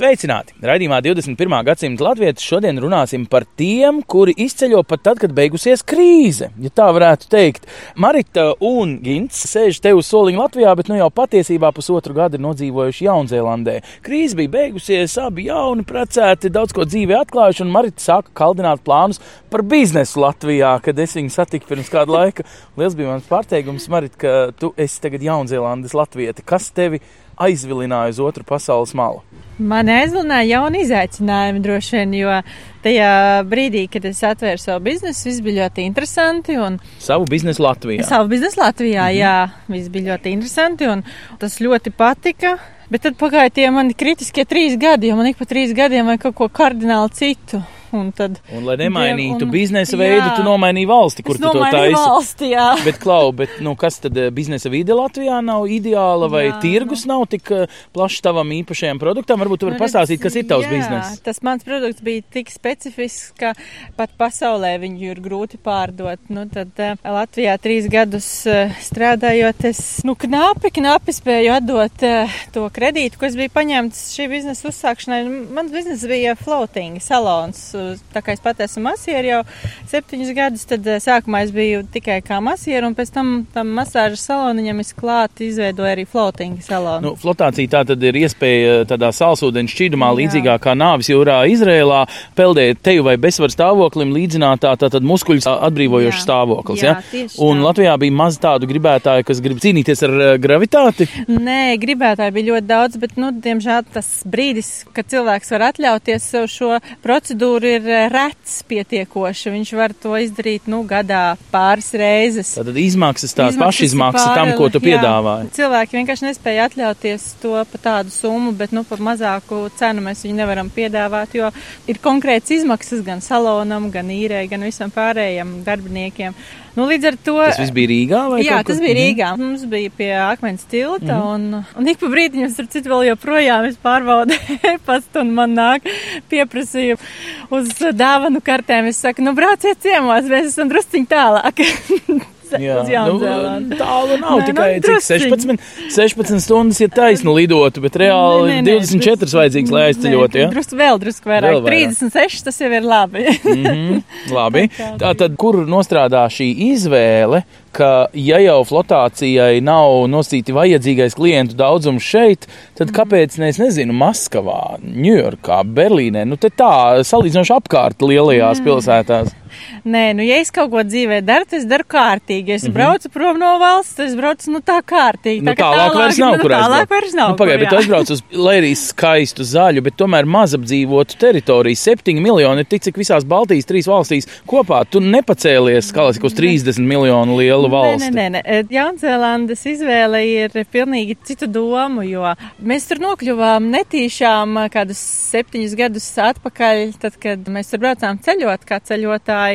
Sveicināti! Raidījumā 21. gadsimta latvieši šodien runāsim par tiem, kuri izceļo pat tad, kad beigusies krīze. Ja tā varētu teikt, Marita un Gins sēž te uz soliņa Latvijā, bet nu jau patiesībā pusotru gadu ir nodzīvojuši Jaunzēlandē. Krīze bija beigusies, abi jauni, precēti, daudz ko dzīvē atklājuši, un Marita sāka kaldināt plānus par biznesu Latvijā, kad es viņu satiku pirms kāda laika. Liels bija mans pārsteigums, Marita, ka tu esi tagad Jaunzēlandes latvieti. Kas tevi aizvilināja uz otru pasaules malu? Man aizlināja jauni izaicinājumi droši vien, jo tajā brīdī, kad es atvēru savu biznesu, viss bija ļoti interesanti. Un Savu biznesu Latvijā. savu biznesu Latvijā, -hmm. jā, viss bija ļoti interesanti un tas ļoti patika. Bet tad pagāja tie mani kritiskie trīs gadi, jo man ik pa trīs gadiem vajag kaut ko kardināli citu. Un tad Un, lai nemainītu un- biznesa jā. veidu, tu nomainīji valsti, kur tu to taisi. valsti, jā. Bet, Klau, bet, nu, kas tad eh, biznesa vide Latvijā nav ideāla, vai Jā, nu. tirgus nav tik eh, plašs tavam īpašajam produktam? Varbūt tu vari Nu, pastāstīt, kas ir tavs jā, bizness. Tas mans produkts bija tik specifisks, ka pat pasaulē viņu ir grūti pārdot. Nu, tad uh, Latvijā trīs gadus uh, strādājot, es nu, knapi, knapi spēju atdot uh, to kredītu, ko es biju paņemts šī biznesa uzsākšanai. Nu, Mans bizness bija floating salons. Tā kā es pat esmu masieri jau septiņus gadus, tad uh, sākumā es biju tikai kā masieri, un pēc tam tam masāžas saloniņam es klāt izveidoju arī floating salonu. Nu, flotācija tā tad ir iespēja tādā salsūdeņa šķīdumā, līdzīgā kā nāvis jūrā Izrēlā, peldēt teju vai bezsvaru stāvoklim līdzinātā tātad muskuļu atbrīvojošs stāvoklis. Jā, Ja? Un tā. Latvijā bija maz tādu gribētāju, kas grib cīnīties ar eh, gravitāti. Nē, gribētāji bija ļoti daudz, bet, nu, diemžēl tas brīdis, kad cilvēks var atļauties sev šo procedūru, ir eh, rets pietiekoši. Viņš var to izdarīt, nu, gadā pāris reizes. Tātad izmaksas tās Izmaksas pašizmaksas tam, ko tu pāri- jā. piedāvāji. Cilvēki vienkārši nespēja atļauties to par tādu summu, bet, nu, par mazāku cenu mēs viņu nevaram piedāvāt, jo ir konkrēts izmaksas gan salonam, gan īrē, gan visam pārējiem darbiniekiem. Nu, līdz ar to. Tas viss bija Rīgā Jā, kaut kur? tas bija Mhm. Rīgā. Mums bija pie akmens tilta, mm -hmm. un, un ik pa brīdim, es tur citu vēl joprojām es pārbaudu e-pastu, un man nāk pieprasīju uz dāvanu kartēm. Es saku, nu, brauciet ciemos, mēs esam drusciņ tālāk. Jā, uz Jaunzēlandu. nu, tālu nav Nē, tikai nu, cik drusciņ. 16, 16 stundas ir taisni lidotu, bet reāli Nē, nē, nē, 24 drusku- vajadzīgs, lai aizceļot. Nē, Ja? Drusku vēl, drusku vairāk. Vēl vairāk. 36 tas jau ir labi. Mhm, labi. Tā kā Tā tad, kur nostrādā šī izvēle, ka, ja jau flotācijai nav nosīti vajadzīgais klientu daudzums šeit, tad Mhm. kāpēc, ne, es nezinu, Maskavā, Ņujorkā, Berlīnē, nu te tā salīdzinoši apkārt lielajās Mm. pilsētās? Nē, nu, ja es kaut ko dzīvē daru, tad es daru kārtīgi. Es mm -hmm. braucu prom no valsts, tad es braucu nu, tā kārtīgi. Nu, tā, ka tālāk vairs nav, nu, kur tālāk vairs nav. Nu, Pagaidiet, bet tu aizbrauc uz, lai arī skaistu zaļu, bet tomēr maz apdzīvotu teritoriju. Septiņi miljoni ir tik, cik visās Baltijas trīs valstīs kopā. Tu nepacēlies, kā lai saka, uz 30 miljonu lielu valsti. Nē, nē, nē. Jaunzēlandes izvēle ir pilnīgi citu domu, jo mēs tur nokļuvām netīšām kādus septiņus gadus atpakaļ, tad, kad mēs tur braucām ceļot kā ceļotāji.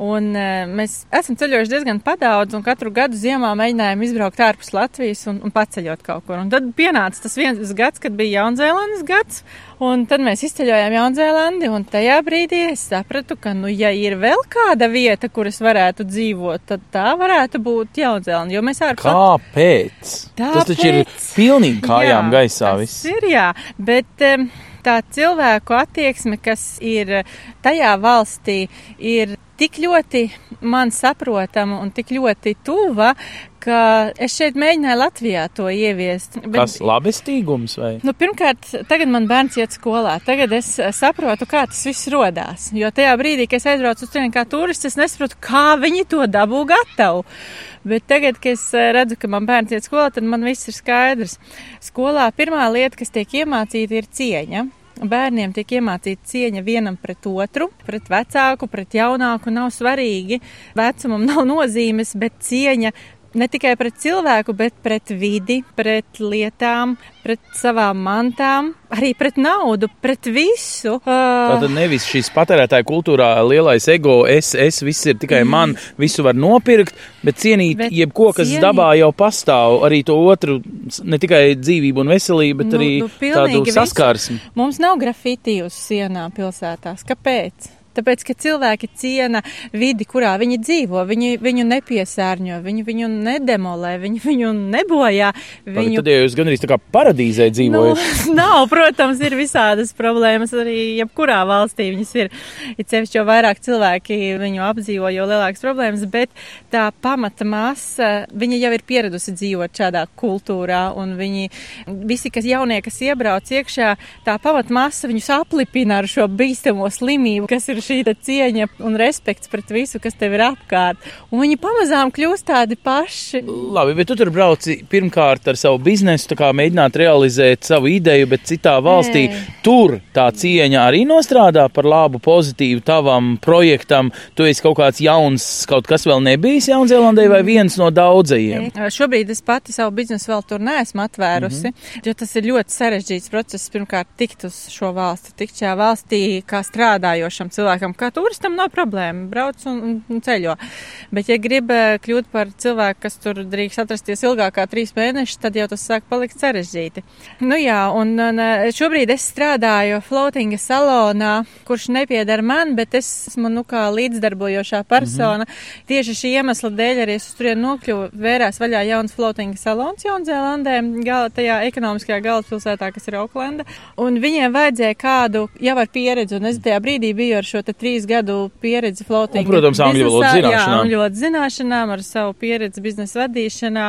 Un e, mēs esam ceļojuši diezgan padaudz, un katru gadu ziemā mēģinājām izbraukt ārpus Latvijas un, un paceļot kaut kur. Un tad pienāca tas viens gads, kad bija Jaunzēlandes gads, un tad mēs izceļojām Jaunzēlandi, un tajā brīdī es sapratu, ka, nu, ja ir vēl kāda vieta, kur es varētu dzīvot, tad tā varētu būt Jaunzēlanda, jo mēs ārpus Kāpēc? Tas taču ir Tāpēc- pilnīgi kājām Jā, gaisā viss. Ir jā, bet em, tā cilvēku attieksme, kas ir tajā valstī, ir tik ļoti man saprotama un tik ļoti tuva, ka es šeit mēģināju Latvijā to ieviest. Bet- Kas labestīgums vai? Nu, pirmkārt, tagad man bērns iet skolā. Tagad es eh, saprotu, kā tas viss radās. Jo tajā brīdī, kad es aizbraucu uz turieni kā turists, es nesaprotu, kā viņi to dabū gatavu. Bet tagad, kad es eh, redzu, ka man bērns iet skolā, tad man viss ir skaidrs. Skolā pirmā lieta, kas tiek iemācīta, ir cieņa. Bērniem tiek iemācīta cieņa vienam pret otru, pret vecāku, pret jaunāku. Nav svarīgi, vecumam nav nozīmes, bet cieņa ne tikai pret cilvēku, bet pret vidi, pret lietām, pret savām mantām, arī pret naudu, pret visu. Uh, Tātad nevis šīs patērētāja kultūrā lielais ego, es, es, viss ir tikai man, visu var nopirkt, bet cienīt Bet jebko, kas cienīt- dabā jau pastāv, arī to otru, ne tikai dzīvību un veselību, bet Nu, arī nu, tādu visu. saskarsmi. Mums nav grafiti uz sienām pilsētās. Kāpēc? Tāpēc, ka cilvēki ciena vidi, kurā viņi dzīvo, viņi viņu nepiesārņo, viņi viņu nedemolē, viņi viņu nebojā. Viņu... Tad jau jūs gandrīz tā kā paradīzē Nu, dzīvojat. nav, protams, ir visādas problēmas arī jebkurā valstī. Viņas ir, ir sevišķi, jo vairāk cilvēki viņu apdzīvo, jo lielākas problēmas, bet tā pamata masa, viņa jau ir pieradusi dzīvot šādā kultūrā, un viņi, visi, kas jaunie, kas iebrauc iekšā, tā pamata masa viņus aplipina ar šo bīstamo slimību, kas ir šī te cieņa un respekts pret visu, kas tev ir apkārt. Un viņi pamazām kļūst tādi paši. Labi, bet tu tur brauci pirmkārt ar savu biznesu, kā mēģināt realizēt savu ideju, bet citā valstī Nē. tur tā cieņa arī nostrādā par labu, pozitīvu tavam projektam. Tu esi kaut kāds jauns, kaut kas vēl nebijis Jaunzēlandē vai viens no daudzajiem. Šobrīd es pati savu biznesu vēl tur neesmu atvērusi, mm -hmm. jo tas ir ļoti sarežģīts process. Pirmkārt, tikt uz šo valsti, tikt šajā valstī kā strādājošam cilvēkam, kā turistam nav problēma, brauc un, un ceļo. Bet, ja grib eh, kļūt par cilvēku, kas tur drīkst atrasties ilgāk kā trīs mēnešus, tad jau tas sāk palikt sarežģīti. Nu jā, un, un eh, šobrīd es strādāju floatinga salonā, kurš nepiedara man, bet es esmu nu kā līdzdarbojošā persona. Mm -hmm. Tieši šī iemesla dēļ arī es turieni nokļuvu, vērās vaļā jauns floatinga salons Jaunzēlandē, gala, tajā ekonomiskajā galvaspilsētā, kas ir Auklenda. Un viņiem vajadzēja kādu jau ar pieredzi, un es tajā brīdī biju ar šo te trīs gadu pieredzi. Un, protams, angļu valodas biznesā. Jā, zināšanām. angļu valodas zināšanām, ar savu pieredzi biznesa vadīšanā,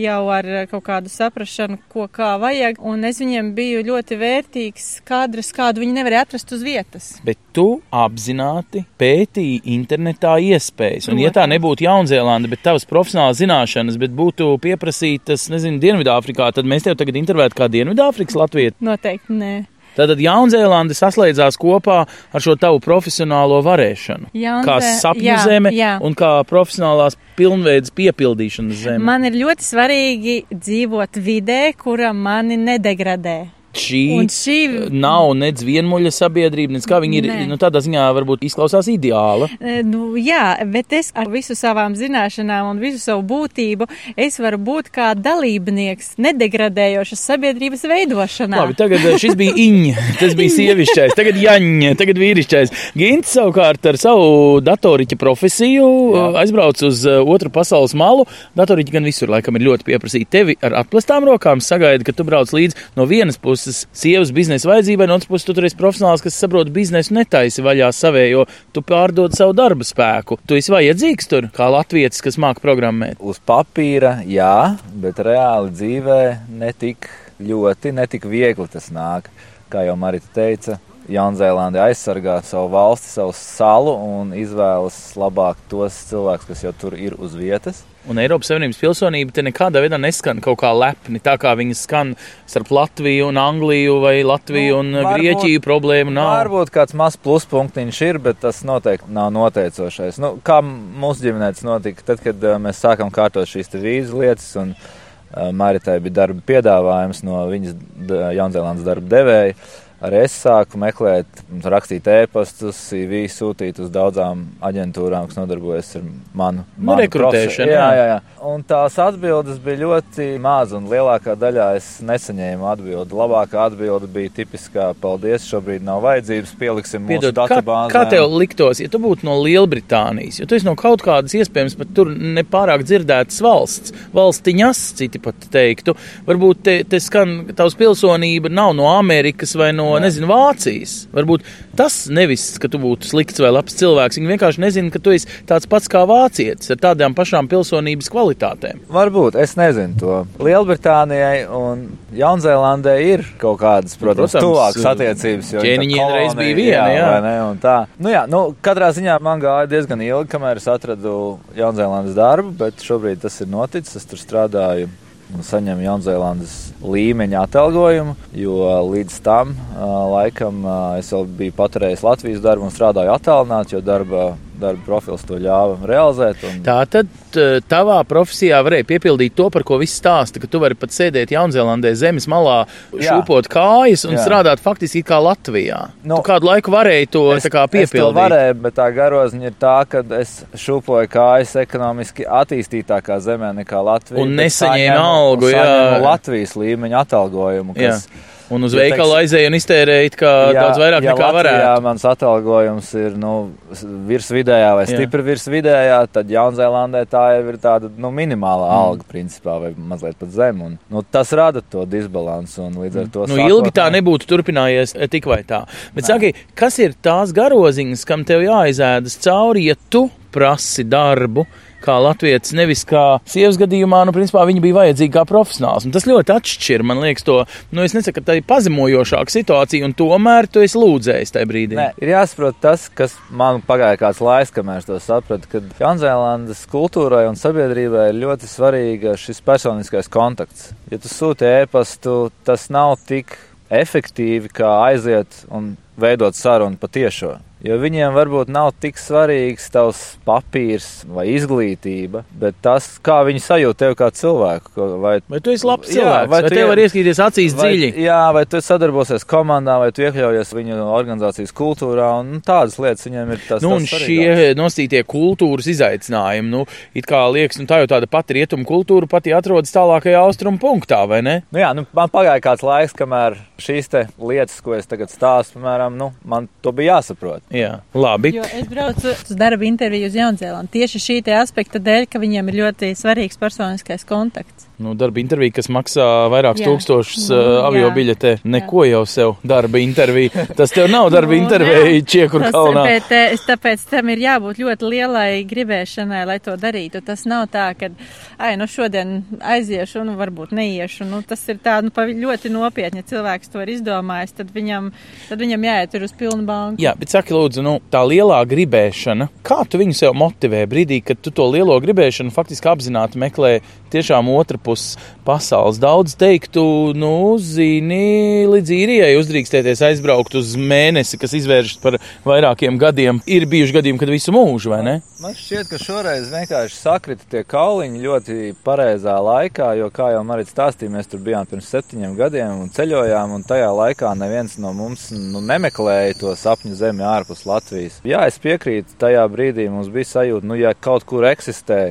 jau ar eh, kaut kādu saprašanu, ko kā vajag. Un es viņiem biju ļoti vērtīgs kadrs, kādu viņi nevarēja atrast uz vietas. Bet tu apzināti pētīji internetā iespējas. Un, ja tā Protams. nebūtu Jaunzēlanda, bet tavas profesionālas zināšanas, bet būtu pieprasītas, nezinu, Dienvidāfrikā, tad mēs tev tagad intervētu kā Dienvidāfrikas Latviju. Noteikti nē. Tātad Jaunzēlanda saslēdzās kopā ar šo tavu profesionālo varēšanu. Jaunzē- Kā sapņu jā, zeme jā. un kā profesionālās pilnveidas piepildīšanas zeme. Man ir ļoti svarīgi dzīvot vidē, kura mani nedegradē. Šī, šī- nav nedz vienmuļa sabiedrība, nedz kā viņi ir. Nē. Nu, tādā ziņā varbūt izklausās ideāla. E, Nu, jā, bet es ar visu savām zināšanām un visu savu būtību, es varu būt kā dalībnieks nedegradējošas sabiedrības veidošanā. Labi, tagad eh, šis bija Iņa, tas bija sievišķais, tagad Jaņa, tagad vīrišķais. Gints savukārt ar savu datoriķa profesiju Jā. aizbrauc uz otru pasaules malu. Datoriķi gan visur laikam ir ļoti pieprasīti. Tevi ar atplestām rokām sagaida, ka tu brauc līdzi no vienas puses sievas biznesa vajadzībai, no otras puses tu tur esi profesionāls, kas saprot biznesu netaisi vaļā savējo. Tu pārdod savu darba spēku. Tu esi vajadzīgs tur, kā latvietis, kas māca programmēt. Uz papīra, jā, bet reāli dzīvē netik ļoti, netik viegli tas nāk. Kā jau Marita teica, Jaunzēlande aizsargā savu valsti, savu salu un izvēlas labāk tos cilvēkus, kas jau tur ir uz vietas. Un Eiropas Savienības pilsonība te nekādā veidā neskan kaut kā lepni, tā kā viņas skan starp Latviju un Angliju vai Latviju Nu, un varbūt- Grieķiju problēmu nav. Varbūt kāds mazs pluspunktiņš ir, bet tas noteikti nav noteicošais. Nu, kā mūsu ģimenē tas notika, tad, kad mēs sākām kārtot šīs vīzu lietas, un Maritai bija darba piedāvājums no viņas Jaunzēlandes darba devēja. Arī es sāku meklēt, rakstīt ēpastus, CV sūtīt uz daudzām aģentūrām, kas nodarbojas ar manu, Nu, manu rekrutēšanu. Jā, jā. jā. Un tās atbildes bija ļoti maz, un lielākā daļā es nesaņēmu atbildi. Labākā atbilde bija tipiskā paldies, šobrīd nav vajadzības, pieliksim mūsu Piedod, kā, datubāzē. kā tev liktos, ja tu būtu no Lielbritānijas, jo tu esi no kaut kādas iespējams pat tur nepārāk dzirdētas valsts, valstiņas, citi pat teiktu, varbūt te, te skan tavs pilsonība nav no Amerikas vai no, nezinu, Vācijas. Varbūt tas nevis, ka tu būtu slikts vai labs cilvēks, viņi vienkārši nezina, ka tu esi tāds pats kā vācietis ar tādām pašām pilsonības kvalitātēm. Varbūt, es nezinu to. Lielbritānijai un Jaunzēlandē ir kaut kādas, protams, Protams, tuvākas attiecības. jo viņi tā ķēniņiem reiz kolonija, bija viena, jā. vai Ne, tā. Nu, jā, nu, katrā ziņā man gāja diezgan ilgi, kamēr es atradu Jaunzēlandes darbu, bet šobrīd tas ir noticis. Es tur strādāju un saņemu Jaunzēlandes līmeņa atalgojumu, jo līdz tam laikam es vēl biju paturējis Latvijas darbu un strādāju attālināti, jo darba darba profils to ļāva realizēt. Un... Tā tad tavā profesijā varēja piepildīt to, par ko viss stāsta, ka tu vari pat sēdēt Jaunzēlandē zemes malā, Jā. šūpot kājas un Jā. strādāt faktiski kā Latvijā. Nu, tu kādu laiku varēji to es, piepildīt. Es to varēju, bet tā garoziņa ir tā, ka es šūpoju kājas ekonomiski attīstītākā zemē nekā Latvija. Un nesaņēmu algu, jā. Latvijas līmeņa atalgojumu, kas jā Un uz veikalu teiks, aizēju un iztērēju daudz vairāk ja nekā varētu. Jā, mans atalgojums ir nu, virs vidējā vai stipri jā. virs vidējā, tad Jaunzēlandē tā jau ir tāda nu, minimāla mm. alga, principā, vai mazliet pat zem. Un, nu, tas rada to disbalansu un līdz ar to. Nu, sākot, ilgi tā nebūtu turpinājies eh, tik vai tā. Bet, saki, kas ir tās garoziņas, kam tev jāizēdas cauri, ja tu prasi darbu? Kā latvietis, nevis kā sievas gadījumā, nu, principā viņa bija vajadzīga kā profesionāls. Un tas ļoti atšķir, man liekas, to, nu, es nesaku, ka tā ir pazemojošāka situācija, un tomēr tu esi lūdzējis tajā brīdī. Nē, ir jāsaprot tas, kas man pagāja kāds laiks, kamēr es to sapratu, ka Jaunzēlandes kultūrai un sabiedrībai ir ļoti svarīga šis personiskais kontakts. Ja tu sūti ēpastu, tas nav tik efektīvi, kā aiziet un veidot sarunu patiešo. Jo viņiem varbūt nav tik svarīgs tavs papīrs vai izglītība, bet tas, kā viņi sajūt tevi kā cilvēku. Vai, vai tu esi labs cilvēks, jā, vai, vai tev var ieskatīties acīs vai, dziļi? Jā, vai tu sadarbosies komandā, vai tu iekļaujies viņu organizācijas kultūrā, un nu, tādas lietas viņiem ir tas. Nu, un šie nosītie kultūras izaicinājumi, nu, it kā liekas, nu tā jau tāda pati rietuma kultūra pati atrodas tālākajā austrumu punktā, vai ne? Nu jā, nu, man pagāja kāds laiks, kamēr šīs lietas, ko es tagad stāstu, piemēram, nu, man to bija jāsaprot. Jā, labi. Jo es braucu uz darba interviju uz Jaunzēlandu tieši šī aspekta dēļ, ka viņiem ir ļoti svarīgs personiskais kontakts. Nu, darba intervija, kas maksā vairākus tūkstošus uh, avio biļetē. Neko jā. jau sev darba intervija. Tas tev nav darba nu, intervija Čiekur kalnā. Bet, es tāpēc tam ir jābūt ļoti lielai gribēšanai, lai to darītu. Tas nav tā, ka, ai, nu šodien aiziešu, nu varbūt neiešu. Nu, tas ir tā, nu, ļoti nopietni. Ja cilvēks to ir izdomājis, tad viņam, tad viņam jāiet uz pilnu banku. Jā, bet saki lūdzu, nu, tā lielā gribēšana, kā tu viņu sev motivē brīdī, kad tu to lielo gribēšanu faktiski apzināti meklē tiešām otra puses pasaules. Daudz teiktu, nu, zini, līdz īrijai uzdrīkstēties aizbraukt uz mēnesi, kas izvēršas par vairākiem gadiem. Ir bijuši gadījumi, kad visu mūžu, vai ne? Man šķiet, ka šoreiz vienkārši sakrita tie kauliņi ļoti pareizā laikā, jo, kā jau Marits stāstīja, mēs tur bijām pirms septiņiem gadiem un ceļojām, un tajā laikā neviens no mums nu, nemeklēja to sapņu zemi ārpus Latvijas. Jā, es piekrītu, tajā brīdī mums bija sajūta, nu, ja kaut kur eksistē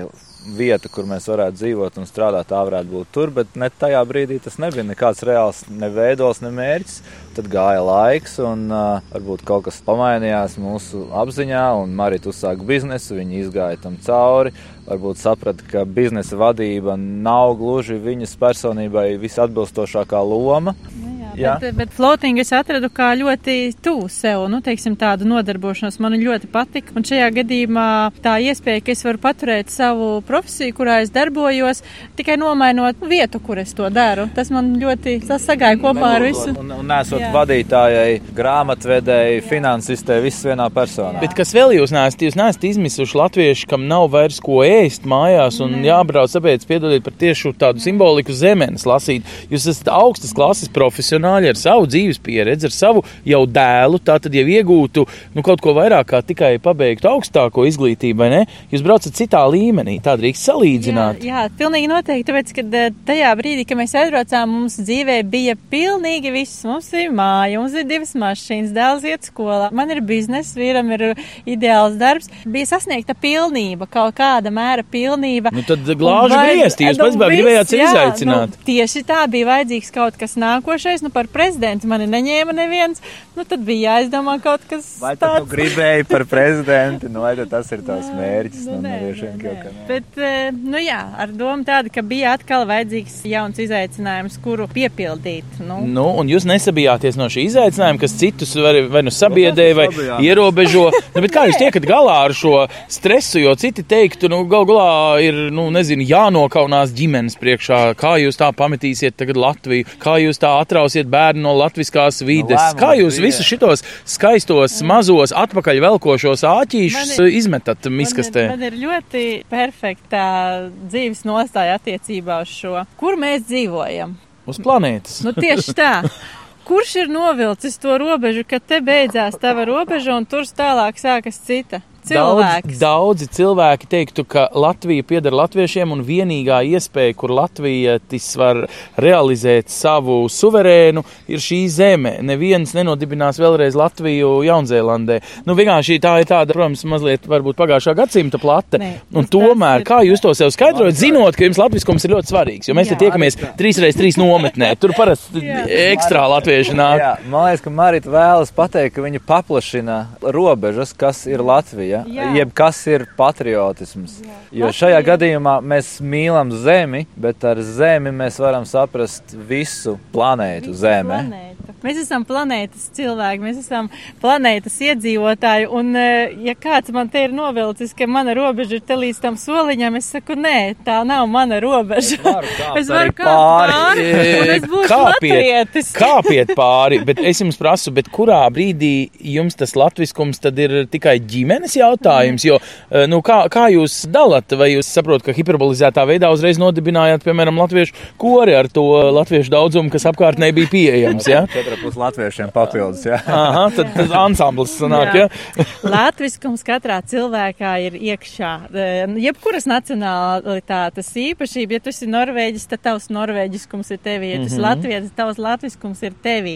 vieta, kur mēs varētu dzīvot un strādāt, tā varētu būt tur, bet ne tajā brīdī tas nebija nekāds reāls ne veidos, ne mērķis. Tad gāja laiks, un uh, varbūt kaut kas pamainījās mūsu apziņā, un Marita uzsāka biznesu, viņa izgāja tam cauri. Varbūt saprata, ka biznesa vadība nav gluži viņas personībai visatbilstošākā loma. Jā. Jā. Bet, bet floating es atradu kā ļoti tuvu sev, nu, teiksim, tādu nodarbošanos man ļoti patika. Un šajā gadījumā tā iespēja, ka es varu paturēt savu profesiju, kurā es darbojos, tikai nomainot vietu, kur es to daru. Tas man ļoti sasagāja kopā ar visu. Un, un nesot Jā. vadītājai, grāmatvedēji, finansistē, viss vienā personā. Bet kas vēl jūs neesat? Jūs neesat izmisuši latvieši, kam nav vairs ko ēst mājās un ne. jābrauc, tāpēc piedodiet par tiešu tādu simboliku zemenes lasīt. Jūs esat augstas klases profesionāli profesionāļi ar savu dzīves pieredzi, ar savu jau dēlu, tā tad jau iegūtu nu, kaut ko vairāk kā tikai pabeigtu augstāko izglītību, vai ne? Jūs braucat citā līmenī, tā drīkst salīdzināt. Jā, jā pilnīgi noteikti, tāpēc, ka eh, tajā brīdī, kad mēs aizbraucām, mums dzīvē bija pilnīgi viss. Mums ir māja, mums ir divas mašīnas, dēls iet skolā, man ir bizness, vīram ir ideāls darbs. Bija sasniegta pilnība, kaut kāda mēra pilnība. Nu tad glāži griezti, jūs nu, pats gribējāt sevi izaicināt. Nu, tieši tā bija vajadzīgs kaut kas nākošais. Nu, par prezidentu mani neņēma neviens, nu tad bija jāizdomā kaut kas vai tāds. Vai tu gribēji par prezidentu, nu vai tas ir tās mērķis? Nu, nu, nē, nē, nē. Bet, eh, nu jā, ar domu tādu, ka bija atkal vajadzīgs jauns izaicinājums, kuru piepildīt. Nu. Nu, un jūs nesabijāties no šī izaicinājuma, kas citus vai, vai nu sabiedēja, vai ierobežo. nu, bet kā jūs tiekat galā ar šo stresu, jo citi teiktu, nu, gal galā ir, nu, nezinu, jānokaunās ģimenes priekšā, kā jūs tā pametīsiet tagad Latviju, kā jūs tā atrausiet aiziet bērni no latviskās vides. No Kā jūs visus šitos skaistos, mazos, atpakaļ velkošos āķīšus ir, izmetat miskastē? Man ir, man ir ļoti perfekta dzīves nostāja attiecībā uz šo. Kur mēs dzīvojam? Uz planētas. Nu, tieši tā. Kurš ir novilcis to robežu, ka te beidzās tava robeža un tur tālāk sākas cita? Cilvēks. Daudz, daudzi cilvēki teiktu, ka Latvija pieder latviešiem un vienīgā iespēja, kur latvietis var realizēt savu suverēnu, ir šī zeme. Neviens nenodibinās vēlreiz Latviju Jaunzēlandē. Nu, vienkārši tā ir tāda, protams, mazliet varbūt pagājušā gadsimta plate. Nē, un tas tomēr, ir- kā jūs to sev skaidrojat, zinot, ka jums latviskums ir ļoti svarīgs, jo mēs te Jā. tiekamies trīs reizes trīs nometnē. Tur parasti ekstrā latvieši nāk. Jā, man liekas, ka Marita vēlas pateikt, ka viņa paplašina robežas, kas ir Latvija, Jā. jeb kas ir patriotisms. Jo Latvija- šajā gadījumā mēs mīlam Zemi, bet ar Zemi mēs varam saprast visu planētu Zeme. Planētu. Mēs esam planētas cilvēki, mēs esam planētas iedzīvotāji. Un, eh, ja kāds man te ir novilcis, ka mana robeža ir te līdz tam soliņam, es saku, nē, tā nav mana robeža. es varu kāpt pāri. pāri, un es būšu Kāpiet, latvietis. kāpiet pāri, bet es jums prasu, bet kurā brīdī jums tas latviskums tad ir tikai ģimenes jautājums? Jo, eh, nu, kā, kā jūs dalat, vai jūs saprotat, ka hiperbolizētā veidā uzreiz nodibinājāt, piemēram, latviešu kori ar to latviešu daudzumu, kas apkārtnē bija pieejams? Ja? Četrapus latviešiem papildus, jā. Aha, tad tas ansamblis sanāk, ja? Latviskums katrā cilvēkā ir iekšā. Eh, Jebkuras nacionālitātes īpašība, ja tu esi norvēģis, tad tavs norvēģiskums ir tevī, ja tu esi Mhm. latvietis, tavs latviskums ir tevī.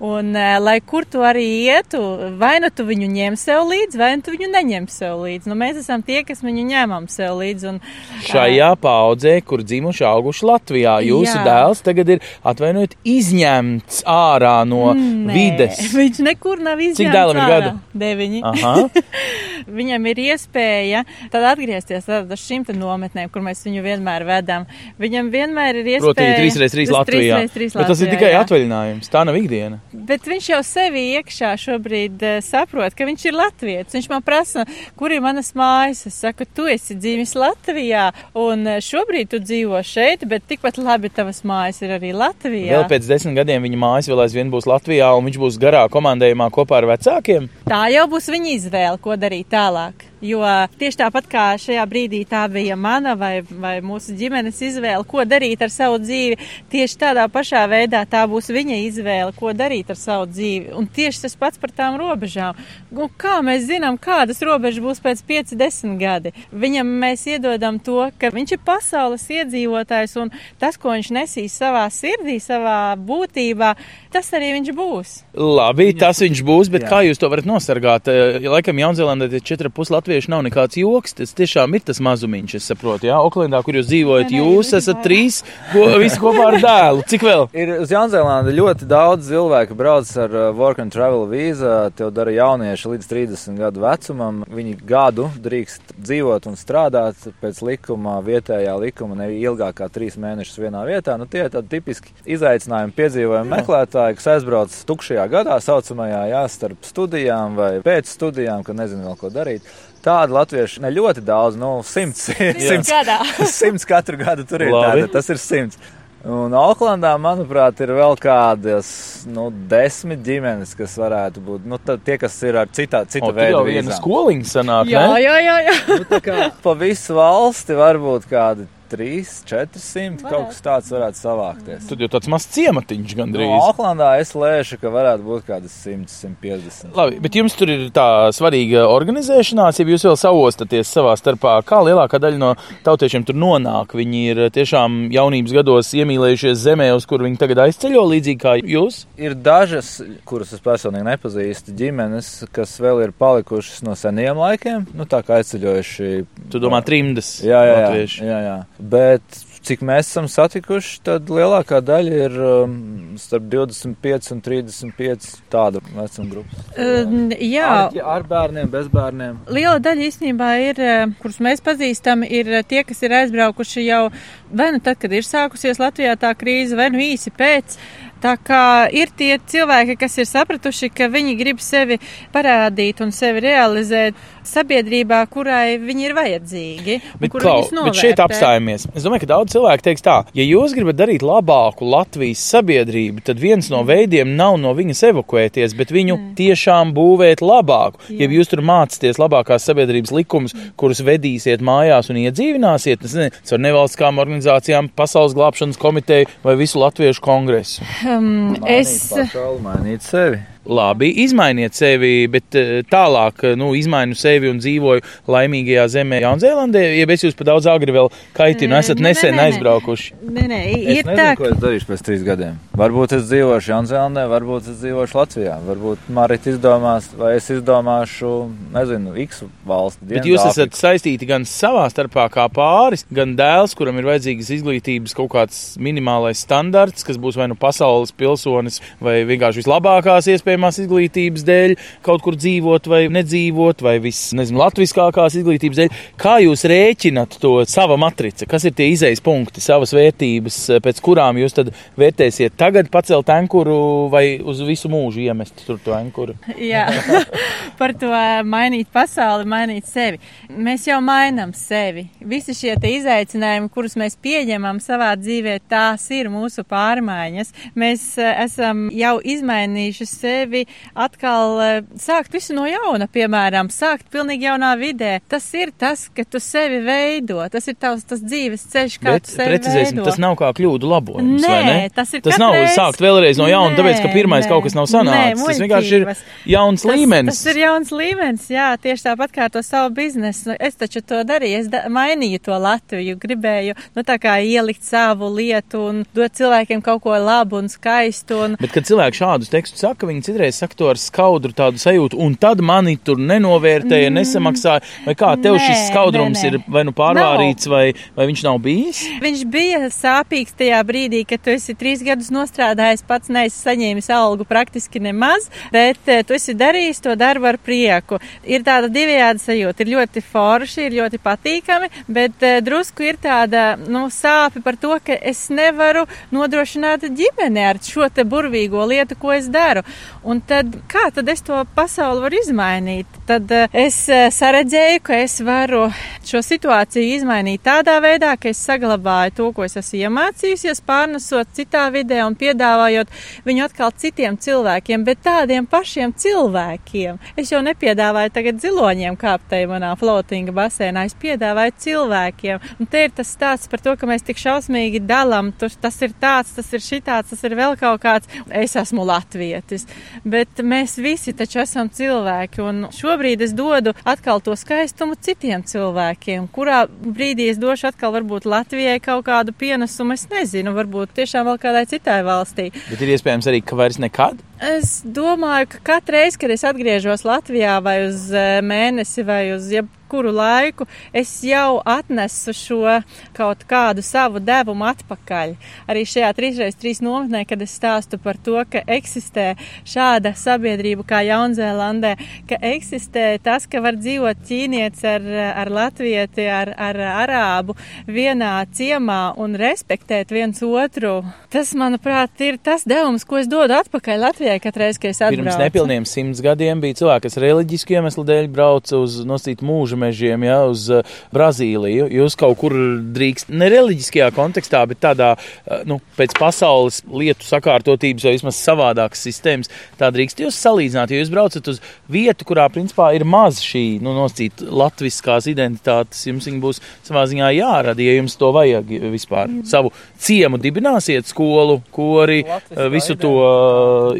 Un, eh, lai kur tu arī ietu, vai nu tu viņu ņem sev līdzi, vai nu tu viņu neņem sev līdzi. Nu, mēs esam tie, kas viņu ņemam sev līdzi. Un, Šajā paudzē, kur dzimuši auguši Latvijā, jūsu Jā. dēls tagad ir atvainojiet izņemts ārā no Nē, vides. Viņš nekur nav izņemts. Cik dēlam ir ārā. gadu? Deviņi. Viņam ir iespēja tad atgriezties tad uz šīm nometnēm, kur mēs viņu vienmēr vedam. Viņam vienmēr ir iespēja. 3x3 Latvijā. 3x3 Bet tas ir Latvijā, tikai jā. atvaļinājums. Tā nav ikdiena. Bet viņš jau sevi iekšā šobrīd uh, saprot, ka viņš ir latviečs. Viņš man prasa, kur ir manas mājas. Es saku, tu esi dzīvis Latvijā, un eh, šobrīd tu dzīvo šeit, bet tikpat labi tavas mājas ir arī Latvijā. Vēl pēc desmit gadiem viņa mājas vēl aizvien būs Latvijā, un viņš būs garā komandējumā kopā ar vecākiem. Tā jau būs viņa izvēle, ko darīt tālāk. Jo tieši tāpat kā šajā brīdī tā bija mana vai, vai mūsu ģimenes izvēle, ko darīt ar savu dzīvi, tieši tādā pašā veidā tā būs viņa izvēle, ko darīt ar savu dzīvi. Un tieši tas pats par tām robežām. Un kā mēs zinām, kādas robežas būs pēc 5-10 gadi? Viņam mēs iedodam to, ka viņš ir pasaules iedzīvotājs un tas, ko viņš nesīs savā sirdī, savā būtībā, tas arī viņš būs. Labi, tas viņš būs, bet Jā. kā jūs to varat nosargāt? Eh, Laikam Jaunzēlandē tie 4,5 latvieši nav nekāds joks. Tas tiešām ir tas mazumiņš, es saprotu. Jā, Oklendā, kur jūs dzīvojat, Nē, nē, jūs ļoti esat trīs, ko, visi kopā ar dēlu. Cik vēl? Ir uz Jaunzēlandi ļoti daudz cilvēku brauc ar uh, work and travel vīzu. To dara jaunieši līdz 30 gadu vecumam. Viņi gadu drīkst dzīvot un strādāt pēc likuma, vietējā likuma, ne ilgāk kā trīs mēnešus vienā vietā. Nu, tie ir tādi tipiski izaicinājumi piedzīvojumi meklētāji, kas aizbrauc tukšajā gadā, saucamajā, jā, starp studijām vai pēc studijām, kad nezinu vēl ko darīt. Tādi latvieši ne ļoti daudz, nu, simts. simts gadā. simts katru gadu tur ir. Labi. Tāda, tas ir simts. Un Oklandā, manuprāt, ir vēl kādas nu, desmit ģimenes, kas varētu būt nu, tā- tie, kas ir ar citā, cita O, veida viena vīzām. skoliņa sanāk, Jā, ne? jā, jā. jā. Nu, tā kā pa visu valsti varbūt kādi 3, 400 kaut kas tāds varētu savākties. Tur jau tāds mazs ciematiņš No gandrīz. Oklandā es lēšu, ka varētu būt kādas 100, 150. Labi, bet jums tur ir tā svarīga organizēšanās, ja jūs vēl savostaties savā starpā. Kā lielākā daļa no tautiešiem tur nonāk? Viņi ir tiešām jaunības gados iemīlējušies zemē, uz kur viņi tagad aizceļo, līdzīgi kā jūs. Ir dažas, kuras es personīgi nepazīstu, ģimenes, kas vēl ir palikušas no seniem laikiem, nu tā kā aizceļojuši. Tu domā, trimdas Jā, jā, jā, jā, jā. Bet cik mēs esam satikuši, tad lielākā daļa ir um, starp 25 un 35 tāda vecuma grupa. Um, jā. Ar, ar bērniem, bez bērniem. Liela daļa īstenībā ir, kurus mēs pazīstam, ir tie, kas ir aizbraukuši jau vai nu tad, kad ir sākusies Latvijā tā krīze, vai nu īsi pēc. Tā kā ir tie cilvēki, kas ir sapratuši, ka viņi grib sevi parādīt un sevi realizēt sabiedrībā, kurai viņi ir vajadzīgi. Bet, klau, bet šeit apstājamies. Es domāju, ka daudz cilvēku teiks tā, ja jūs gribat darīt labāku Latvijas sabiedrību, tad viens no veidiem nav no viņas evakuēties, bet viņu mm. tiešām būvēt labāku. Jā. Ja jūs tur mācāties labākās sabiedrības likumus, kurus vedīsiet mājās un iedzīvināsiet, tas nezinu, ar nevalstiskām organizācijām, pasaules glābšanas komiteju vai visu latviešu kongresu. Um, es, Pasauli mainīt sevi. Labi, izmainiet sevi, bet eh, tālāk, eh, nu, izmainu sevi un dzīvoju laimīgajā zemē Jaunzēlandē, ja es jūs pa daudz agri vēl kaitinu, esat Nē, nesen nē, nē. aizbraukuši. Nē, nē, Es ir nezinu, tā, ko es darīšu pēc trīs gadiem. Varbūt es dzīvošu Jaunzēlandē, varbūt es dzīvošu Latvijā. Varbūt Marita izdomās, vai es izdomāšu, nezinu, X valsti. Bet jūs esat saistīti gan savā starpā kā pāris, gan dēls, kuram ir vajadzīgas izglītības kaut kāds minimālais standarts, kas būs vai nu pasaules pilsonis, vai vienkārši vislabākās iespējamās izglītības dēļ kaut kur dzīvot vai nedzīvot, vai viss, nezinu, latviskākās izglītības dēļ. Kā jūs rēķinat to sava matrica? Kas ir tie izejas punkti, savas vērtības, pēc kurām jūs vērtēsiet tagad pacelt ankuru vai uz visu mūžu iemest tur to ankuru? Jā, par to mainīt pasauli, mainīt sevi. Mēs jau mainām sevi. Visi šie izaicinājumi, kurus mēs pieņemam savā dzīvē, tās ir mūsu pārmaiņas. Mēs eh, esam jau izmainījuši sevi atkal eh, sākt visu no jauna, piemēram, sākt pilnīgi jaunā vidē. Tas ir tas, ka tu sevi veido. Tas ir tavs tas dzīves ceļš, kā Bet tu sevi precizēsim, veido. tas nav kā kļūdu labojums, Nē, vai ne? tas ir tas nav katreiz- sākt vēlreiz no jauna, tāpēc, ka Nē, pirmais nē, kaut kas nav nē, sanācis. tas vienkārši ir muļķības. jauns tas, līmenis. Tas ir jauns līmenis, jā, tieši tāpat kā to savu biznesu. Es taču to darīju, es da mainīju to Latviju, gribēju, nu tā kā ielikt savu lietu un dot cilvēkiem kaut ko labu un skaistu. Un, Bet, kad cilvēki šādus tekstus saka, viņi citreiz saka to ar skaudru tādu sajūtu, un tad mani tur nenovērtēja, nesamaksāja. Vai kā tev Mm. Nē, šis skaudrums nē, nē. ir vai nu pārvārīts, vai, vai viņš nav bijis? Viņš bija sāpīgs tajā brīdī, kad tu esi trīs gadus nostrādājis, pats neesi saņēmis algu praktiski nemaz, bet eh, tu esi darījis to darbu ar prieku. Ir tāda divējāda sajūta. Ir ļoti forši, ir ļoti patīkami, bet eh, drusku ir tāda nu, sāpe par to, ka es nevaru nodrošināt ģimeni ar šo te burvīgo lietu, ko es daru. Un tad kā tad es to pasauli varu izmainīt? Tad eh, es eh, saredzēju, ka es varu šo situāciju izmainīt tādā veidā, ka es saglabāju to, ko es esmu iemācījusies, pārnesot citā vidē un piedāvājot viņu atkal citiem cilvēkiem, bet tādiem pašiem cilvēkiem. Es jau nepiedāvāju tagad ziloņiem kāpt tajā manā floatinga basēnā, es piedāvāju cilvēkiem. Un te ir tas stāsts par to, ka mēs tik šausmīgi dalām, tas ir tāds, tas ir šitāds, tas ir vēl kaut kāds. Es esmu latvietis, bet mēs visi taču esam cilvēki, un šobrīd es dodu atkal to skaistumu citiem cilvēkiem, kurā brīdī es došu atkal varbūt Latvijai kaut kādu pienesumu, es nezinu, varbūt tiešām vēl kādai citai valstī. Bet ir iespējams arī, ka vairs nekad. Es domāju, ka katru reizi, kad es atgriežos Latvijā vai uz eh, mēnesi vai uz jebkuru laiku, es jau atnesu šo kaut kādu savu devumu atpakaļ. Arī šajā 3x3 nometnē, kad es stāstu par to, ka eksistē šāda sabiedrība kā Jaunzēlandē, ka eksistē tas, ka var dzīvot ķīnietis ar, ar latvieti, ar, ar arābu vienā ciemā un respektēt viens otru. Tas, manuprāt, ir tas devums, ko es dodu atpakaļ Latvijai katru reizi, kad es atbraucu. Pirms nepilniem simts gadiem bija cilvēki, kas reliģisku iemeslu dēļ brauca uz nosīt mūža mežiem, ja, uz uh, Brazīliju. Jūs kaut kur drīkst, ne reliģiskajā kontekstā, bet tādā, uh, nu, pēc pasaules lietu sakārtotības vai vismaz savādākas sistēmas, tā drīkst jūs salīdzināt, jo jūs braucat uz vietu, kurā, principā, ir maz šī, nu, nosīt latviskās identitātes, jums viņa būs savā ziņā jārada, ja jums to vajag vispār. Savu ciemu dibināsiet skolu, kori, uh, visu to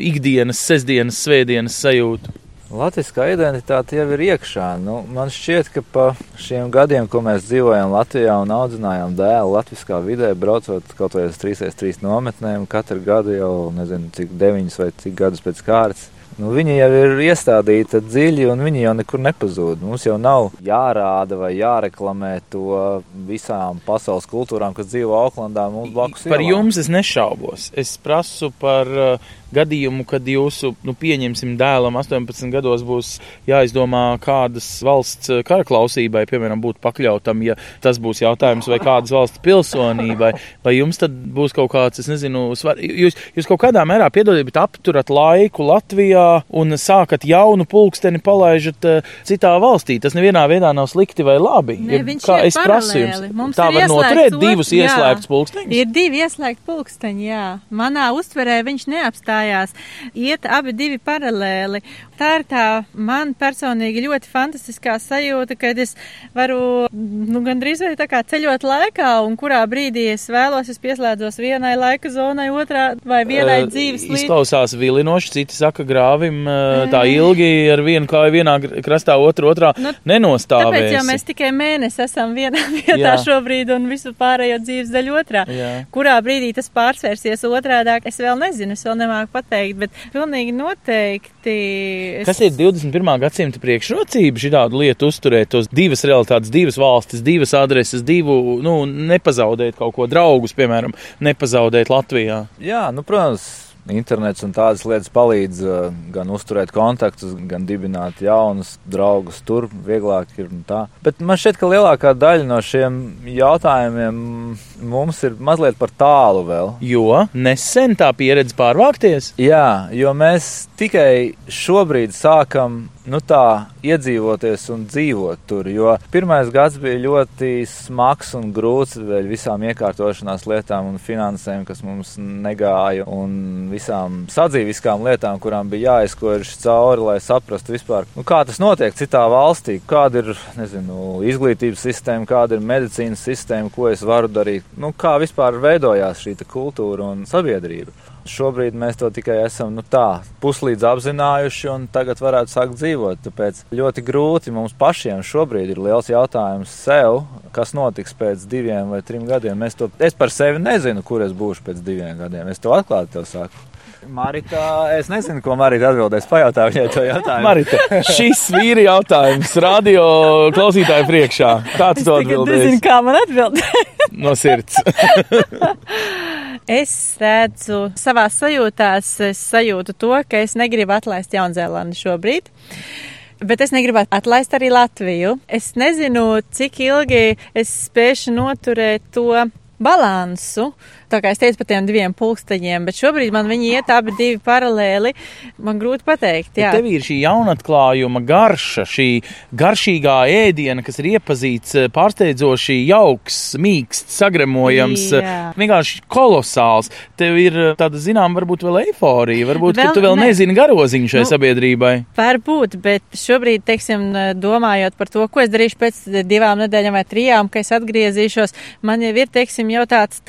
ikdienas, sestdienas, svētdienas sajūtu. Latviskā identitāte jau ir iekšā. Nu, man šķiet, ka pa šiem gadiem, ko mēs dzīvojam Latvijā un audzinājām dēlu Latvijā vidē, braucot kaut vai uz 3x3 nometnēm, katru gadu jau nezinu, cik deviņus vai cik gadus pēc kārtas. Nu, viņi jau ir iestādīti dziļi, un viņi jau nekur nepazūd. Mums jau nav jārāda vai jāreklamē to visām pasaules kultūrām, kas dzīvo Auklandā. Par ielām. jums es nešaubos. Es prasu par uh, gadījumu, kad jūsu, nu, pieņemsim, dēlam 18 gados būs jāizdomā, kādas valsts uh, karaklausībai, piemēram, būtu pakļautam, ja tas būs jautājums, vai kādas valsts pilsonībai, vai jums tad būs kaut kāds, es nezinu, svar... jūs, jūs kaut kādā mērā piedodiet, bet apturat laiku Latvijā un sākat jaunu pulksteni palaižat uh, citā valstī. Tas nevienā veidā nav slikti vai labi. Nē, Ja- kā es prasu jums, tā ir var ieslēgts noturēt divus jā. ieslēgtus pulksteņus? Ir divi ieslēgti pulksteņi, jā. Manā uztverē viņš neapstājās. Iet abi divi paralēli. Tā ir tā man personīgi ļoti fantastiskā sajūta, kad es varu, nu, gandrīz vai tā kā ceļot laikā, un kurā brīdī es vēlos, es pieslēdzos vienai laika zonai, otrā vai vienai Eh, dzīves līdzi. Izklausās vilinoši, citi saka grāvi stāvim tā ilgi ar vienu kāju vienā krastā, otru otrā Nu, nenostāvēsi. Tāpēc jau mēs tikai mēnesi esam vienā vietā Jā. šobrīd un visu pārējo dzīves daļu otrā. Jā. Kurā brīdī tas pārsvērsies otrādāk, es vēl nezinu, es vēl nemāku pateikt, bet pilnīgi noteikti. Es... Kas ir 21. gadsimta priekšrocība šādu lietu uzturēt, tos divas realitātes, divas valstis, divas adreses, divu, nu, nepazaudēt kaut ko draugus, piemēram, nepazaudēt Latvijā? Jā, nu, protams, internets un tādas lietas palīdz uh, gan uzturēt kontaktus, gan dibināt jaunus draugus. Tur vieglāk ir tā. Bet man šķiet, ka lielākā daļa no šiem jautājumiem mums ir mazliet par tālu vēl. Jo nesen tā pieredze pārvākties. Jā, jo mēs tikai šobrīd sākam nu tā, iedzīvoties un dzīvot tur. Jo pirmais gads bija ļoti smags un grūts dēļ visām iekārtošanās lietām un finansēm, kas mums negāja, un visām sadzīviskām lietām, kurām bija jāizkož cauri, lai saprastu vispār, nu, kā tas notiek citā valstī, kāda ir nezinu, izglītības sistēma, kāda ir medicīnas sistēma, ko es varu darīt, nu, kā vispār veidojās šī kultūra un sabiedrība. Šobrīd mēs to tikai esam nu, tā, puslīdz apzinājuši, un tagad varētu sākt dzīvot. Tāpēc ļoti grūti mums pašiem šobrīd ir liels jautājums sev, kas notiks pēc diviem vai trim gadiem. To, es par sevi nezinu, kur es būšu pēc diviem gadiem. Es to atklāti tev saku. Marita, es nezinu, ko Marita atbildēs. Pajautā viņai to jautājumu. Marita, šis vīri jautājums radio klausītāju priekšā. Kāds to atbildēs? nezinu, kā man atbildēt. No sirds. Es redzu savā sajūtās, es sajūtu to, ka es negribu atlaist Jaunzēlandi šobrīd. Bet es negribu atlaist arī Latviju. Es nezinu, cik ilgi es spēšu noturēt to balansu. Tā kā es teicu par tiem diviem pulksteņiem, bet šobrīd man viņi iet abi divi paralēli. Man grūti pateikt, jā. Tev ir šī jaunatklājuma garša, šī garšīgā ēdiena, kas ir iepazīts, eh, pārsteidzoši jauks, mīksts, sagremojams, eh, Jā. vienkārši kolosāls. Tev ir eh, tāda, zinām, varbūt vēl eiforija, varbūt, Vēl ka tu vēl ne. nezini garoziņu šai Nu, sabiedrībai. Varbūt, bet šobrīd, teiksim, domājot par to, ko es darīšu pēc divām nedēļām vai trijām, kad es atgriezīšos, man jau ir, teiksim, jau tāds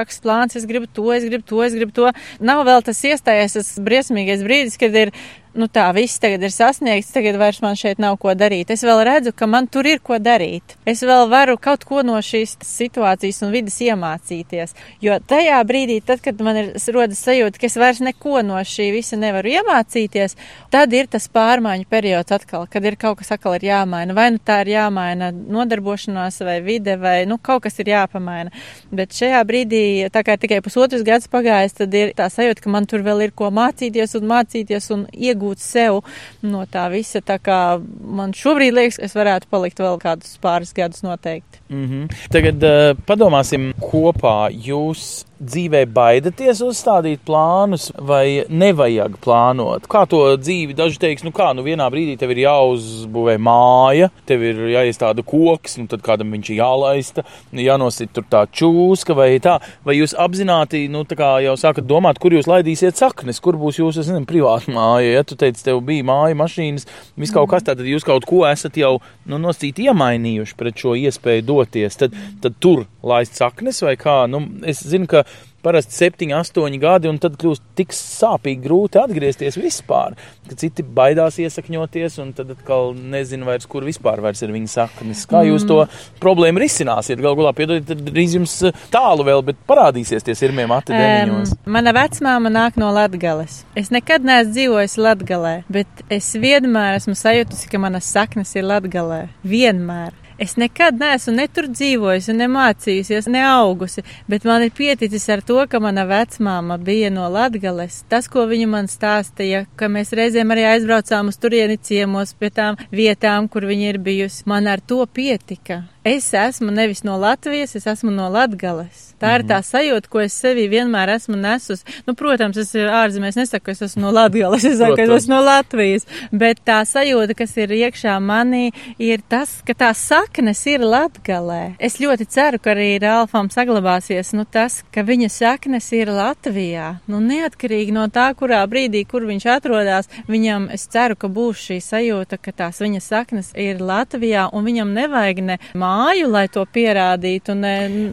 tālajošāks plāns, es gribu to, es gribu to, es gribu to. Nav vēl tas iestājies, tas briesmīgais brīdis, kad ir nu tā, viss tagad ir sasniegts, tagad vairs man šeit nav ko darīt. Es vēl redzu, ka man tur ir ko darīt. Es vēl varu kaut ko no šīs situācijas un vidas iemācīties. Jo tajā brīdī, tad, kad man ir rodas sajūta, ka es vairs neko no šī visa nevaru iemācīties, tad ir tas pārmaiņu periods atkal, kad ir kaut kas atkal ir jāmaina. Vai nu tā ir jāmaina nodarbošanās vai vide, vai nu kaut kas ir jāpamaina. Bet šajā brīdī, tā kā tikai pusotrs gads pagājis, tad ir tā sajūta, ka man tur vēl ir ko mācīties un mācīties un iegūt iegūt sev no tā visa. Tā kā man šobrīd liekas, es varētu palikt vēl kādus pāris gadus noteikti. Mm -hmm. Tagad uh, padomāsim kopā. Jūs dzīvē baidaties uzstādīt plānus, vai nevajag plānot? Kā to dzīvi? Daži teiks, nu kā, nu vienā brīdī tev ir jāuzbūvē māja, tev ir jāiestāda koks, nu tad kādam viņš ir jālaista, jānosit tur tā čūska vai tā, vai jūs apzināti, nu tā kā jau sākat domāt, kur jūs laidīsiet saknes, kur būs jūsu, es nezinu, privāta māja, ja tu teici, tev bija māja, mašīnas, viss kaut kas, tad jūs kaut ko esat jau, nu, nosīt iemainījuši pret šo iespēju doties, tad, tad tur laist saknes vai kā, nu, es zinu, ka parasti 7, 8 gadi, un tad kļūst tik sāpīgi grūti atgriezties vispār, ka citi baidās iesakņoties, un tad atkal nezinu vairs, kur vispār vairs ir viņa saknes. Kā jūs to problēmu risināsiet? Galu galā, piedodiet, tad drīz jums tālu vēl, bet parādīsies tie sirmie mati deniņos. Um, mana vecmāma nāk no Latgales. Es nekad neesmu dzīvojis Latgalē, bet es vienmēr esmu sajutusi, ka manas saknes ir Latgalē. Vienmēr. Es nekad neesmu ne tur dzīvojusi, ne mācījusies, ne augusi, bet man ir pieticis ar to, ka mana vecmāma bija no Latgales. Tas, ko viņa man stāstīja, ka mēs reizēm arī aizbraucām uz turieni ciemos pie tām vietām, kur viņa ir bijusi, man ar to pietika. Es esmu nevis no Latvijas, es esmu no Latgales. Tā ir tā sajūta, ko es sevī vienmēr esmu nesus. Nu, protams, es ārzemēs nesaku, ka es esmu no Latgales, es saku, ka es esmu no Latvijas. Bet tā sajūta, kas ir iekšā manī, ir tas, ka tā saknes ir Latgalē. Es ļoti ceru, ka arī Ralfam saglabāsies, nu, tas, ka viņa saknes ir Latvijā. Nu, neatkarīgi no tā, kurā brīdī, kur viņš atrodas, viņam, es ceru, ka būs šī sajūta, ka tās viņa saknes ir Latvijā, un viņam nevajag ne māju māju, lai to pierādītu. Un,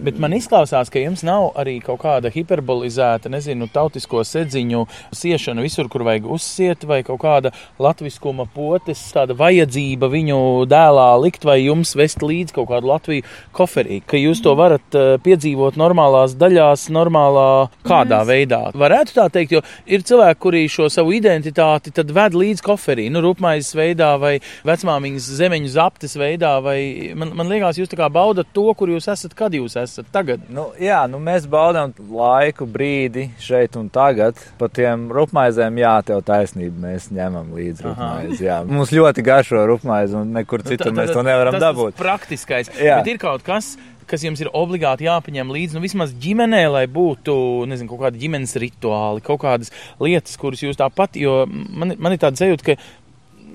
Bet man izklausās, ka jums nav arī kaut kāda hiperbolizēta, nezinu, tautisko sedziņu siešana visur, kur vajag uzsiet, vai kaut kāda latviskuma potes, tāda vajadzība viņu dēlā likt, vai jums vest līdzi kaut kādu Latviju koferī, ka jūs to varat uh, piedzīvot normālās daļās, normālā kādā Mēs... veidā. Varētu tā teikt, jo ir cilvēki, kuri šo savu identitāti tad ved līdzi koferī, nu, rupmaizes veidā vai vecmāmiņas zemeņu zaptes veidā, vai man, man liekas, jūs tā kā baudat to, kur jūs esat, kad jūs esat tagad. Nu, jā, nu mēs baudām laiku, brīdi šeit un tagad. Pa tiem rupmaizēm, jā, tev taisnība, mēs ņemam līdzi rupmaizi. Mums ļoti garšo rupmaizi un nekur nu, citur mēs to nevaram tas, dabūt. Tas praktiskais. Jā. Bet ir kaut kas, kas jums ir obligāti jāpaņem līdzi, nu, vismaz ģimenē, lai būtu, nezinu, kaut kādi ģimenes rituāli, kaut kādas lietas, kuras jūs tāpat, jo man, man ir tāda sajūta, ka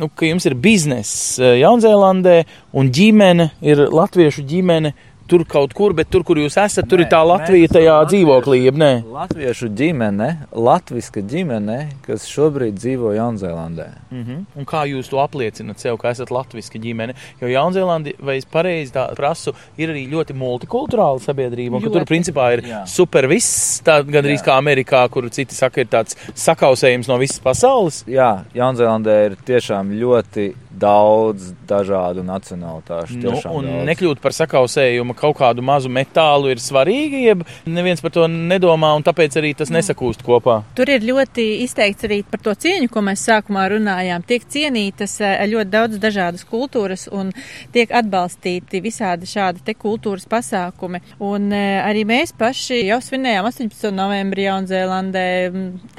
nu, ka jums ir bizness eh, Jaunzēlandē un ģimene ir latviešu ģimene tur kaut kur, bet tur, kur jūs esat, tur nē, ir tā Latvija tajā dzīvoklī, jeb nē? Latviešu ģimene, latviska ģimene, kas šobrīd dzīvo Jaunzēlandē. Mm -hmm. Un kā jūs to apliecinat sev, ka esat latviska ģimene? Jo Jaunzēlandi, vai es pareizi tā prasu, ir arī ļoti multikulturāla sabiedrība, un ka tur principā ir jā. super viss, tā gandrīz jā. kā Amerikā, kur citi saka, ir tāds sakausējums no visas pasaules. Jā, Jaunzēlandē ir tiešām ļoti daudz dažādu nacionālitāšu. Nu, un daudz. nekļūt par sakausējumu kaut kādu mazu metālu ir svarīgi, jeb neviens par to nedomā, un tāpēc arī tas nesakūst kopā. Tur ir ļoti izteikts arī par to cieņu, ko mēs sākumā runājām. Tiek cienītas eh, ļoti daudz dažādas kultūras un tiek atbalstīti visādi šādi te kultūras pasākumi. Un eh, arī mēs paši jau svinējām 18. novembrī Jaunzēlandē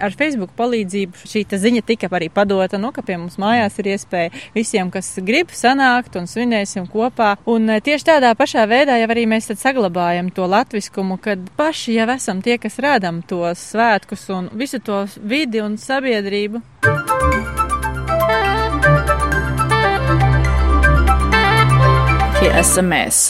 ar Facebook palīdzību. Šī ziņa tika arī padota, no nu, ka pie mums mājās ir iespēja visiem, kas grib sanākt un svinēsim kopā. Un eh, tieši tādā pašā veidā jau arī mēs saglabājam to latviskumu, kad paši jau esam tie, kas rādam tos svētkus un visu to vidi un sabiedrību. Tie esam mēs!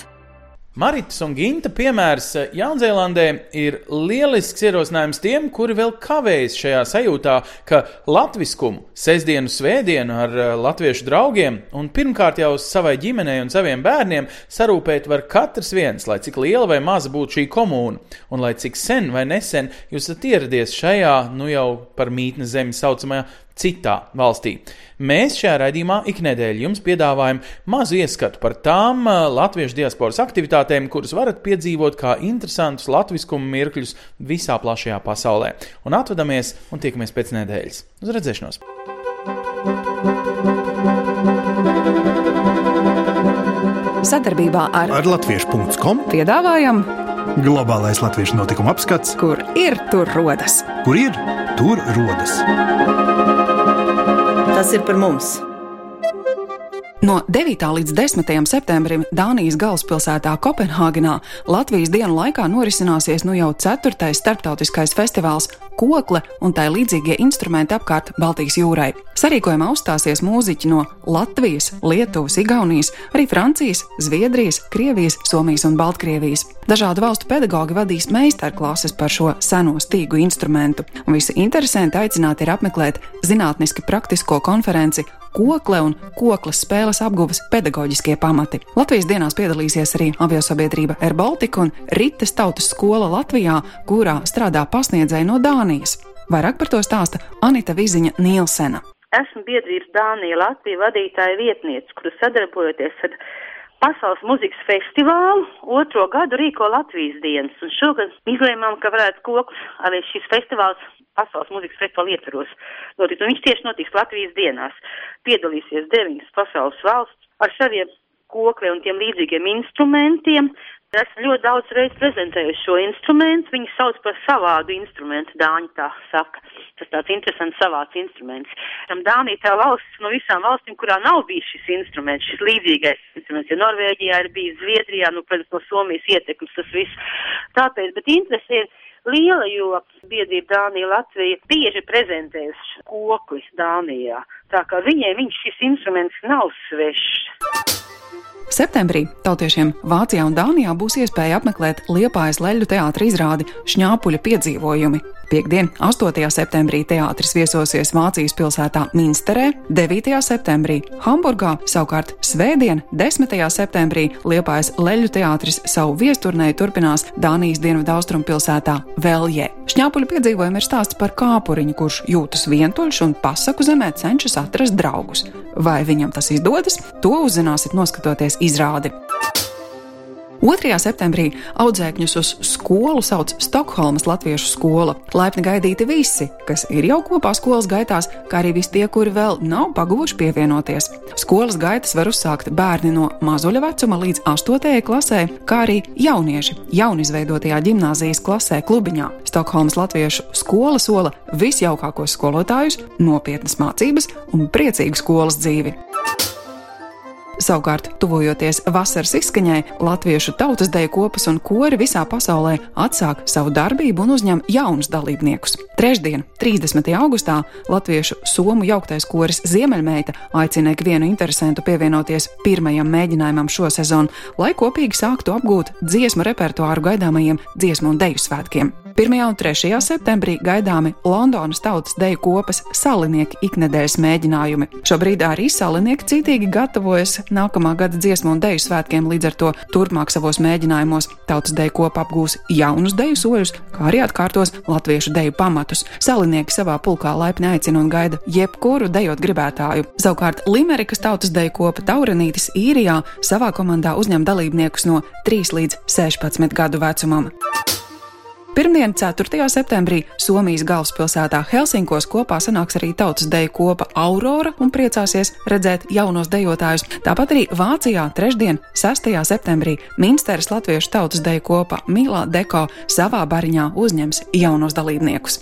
Maritas un Ginta piemērs eh, Jaunzēlandē ir lielisks ierosinājums tiem, kuri vēl kavējas šajā sajūtā, ka latviskumu sestdienu, svētdienu ar eh, latviešu draugiem un pirmkārt jau savai ģimenei un saviem bērniem sarūpēt var katrs viens, lai cik liela vai maza būtu šī komūna, un lai cik sen vai nesen jūs esat ieradies šajā, nu jau par mītnes zemi saucamajā citā valstī. Mēs šajā raidījumā iknedēļ jums piedāvājam mazu ieskatu par tām uh, latviešu diasporas aktivitātēm, kuras varat piedzīvot kā interesantus latviskumu mirkļus visā plašajā pasaulē. Un atvadamies un tiekamies pēc nedēļas. Uz redzēšanos! Sadarbībā ar, ar Latviešu.com piedāvājam globālais latviešu notikuma apskats, kur ir tur rodas. Kur ir tur rodas? Tas ir par mums! No 9. līdz 10. septembrim Dānijas galvaspilsētā Kopenhāgenā Latvijas dienu laikā norisināsies nu jau 4. starptautiskais festivāls Kokle un tā līdzīgie instrumenti apkārt Baltijas jūrai. Sarīkojumā uzstāsies mūziķi no Latvijas, Lietuvas, Igaunijas, arī Francijas, Zviedrijas, Krievijas, Somijas un Baltkrievijas. Dažādu valstu pedagoģi vadīs meistarklases par šo seno stīgu instrumentu, un visi interesanti aicināti ir apmeklēt zinātniski praktisko konferenci kokle un koklas spēles apguves pedagoģiskie pamati. Latvijas dienās piedalīsies arī aviosabiedrība Air Baltica un Rites tautas skola Latvijā, kurā strādā pasniedzēji no Dānijas. Vairāk par to stāsta Anita Viziņa Nielsena. Esmu biedrības Dānija Latvija vadītāja vietniece, kuru sadarbojoties ar Pasaules mūzikas festivālu otro gadu rīko Latvijas dienas, un šogad izlēmām, ka varētu kokus arī šis festivāls Pasaules mūzikas festivāla ietvaros notikt, un viņš tieši notiks Latvijas dienās. Piedalīsies deviņas pasaules valsts ar saviem kokiem un tiem līdzīgiem instrumentiem, Esmu ļoti daudz reizes prezentējuši šo instrumentu. Viņi sauc par savādu instrumentu, Dāņi tā saka. Tas tāds interesants savāds instruments. Tam Dānija tā valsts no visām valstīm, kurā nav bijis šis instruments, šis līdzīgais instruments, jo Norvēģijā ir bijis Zviedrijā, nu, protams, no Somijas ietekmes tas viss. Tāpēc, bet interesi ir liela, jo biedrība Dānija Latvija bieži prezentējuši koklis Dānijā. Tā kā viņai viņš šis instruments nav svešs. Septembrī tautiešiem Vācijā un Dānijā būs iespēja apmeklēt Liepājas leļu teātra izrādi Šņāpuļa piedzīvojumi. Piektdien, 8. septembrī teātris viesosies Vācijas pilsētā Minsterē, 9. septembrī Hamburgā, savukārt Svētdien, 10. septembrī Liepājas leļu teātris savu viesturnēju turpinās Dānijas dienvidaustrumu pilsētā Veljē. Šņāpuļa piedzīvojumi ir stāsts par kāpuriņu, kurš jūtas vientuļš un pasaku zemē cenšas atrast draugus. Vai viņam tas izdodas, to uzzināsiet noskatoties izrādi. 2. septembrī audzēkņus uz skolu sauc Stokholmas Latviešu skola. Laipni gaidīti visi, kas ir jau kopā skolas gaitās, kā arī visi tie, kuri vēl nav paguvuši pievienoties. Skolas gaitas var uzsākt bērni no mazuļa vecuma līdz 8. klasē, kā arī jaunieši jaunizveidotajā gimnāzijas klasē klubiņā. Stokholmas Latviešu skola sola visjaukākos skolotājus, nopietnas mācības un priecīgu skolas dzīvi. Savukārt, tuvojoties vasaras izskaņai, latviešu tautas deju kopas un kori visā pasaulē atsāk savu darbību un uzņem jaunus dalībniekus. Trešdien, 30. augustā, latviešu somu jauktais koris Ziemeļmeita aicina ikvienu interesantu pievienoties pirmajam mēģinājumam šo sezonu, lai kopīgi sāktu apgūt dziesmu repertuāru gaidāmajiem dziesmu un deju svētkiem. 1. un 3. septembrī gaidāmi Londonas tautas deju kopas salinieki iknedēļas mēģinājumi. Šobrīd arī salinieki cītīgi gatavojas nākamā gada dziesmu un deju svētkiem, līdz ar to turpmāk savos mēģinājumos tautas deju kopa apgūs jaunus deju soļus, kā arī atkārtos latviešu deju pamatus. Salinieki savā pulkā laipni aicina un gaida jebkuru dejot gribētāju. Savukārt Limerikas tautas deju kopa Taurenītis īrijā savā komandā uzņem dalībniekus no 3 līdz 16 gadu vecumam. Pirmdien, 4. septembrī, Somijas galvaspilsētā Helsinkos kopā sanāks arī tautas deju kopa Aurora un priecāsies redzēt jaunos dejotājus. Tāpat arī Vācijā trešdien, 6. septembrī, Minsteres latviešu tautas deju kopa Milā Deko savā bariņā uzņems jaunos dalībniekus.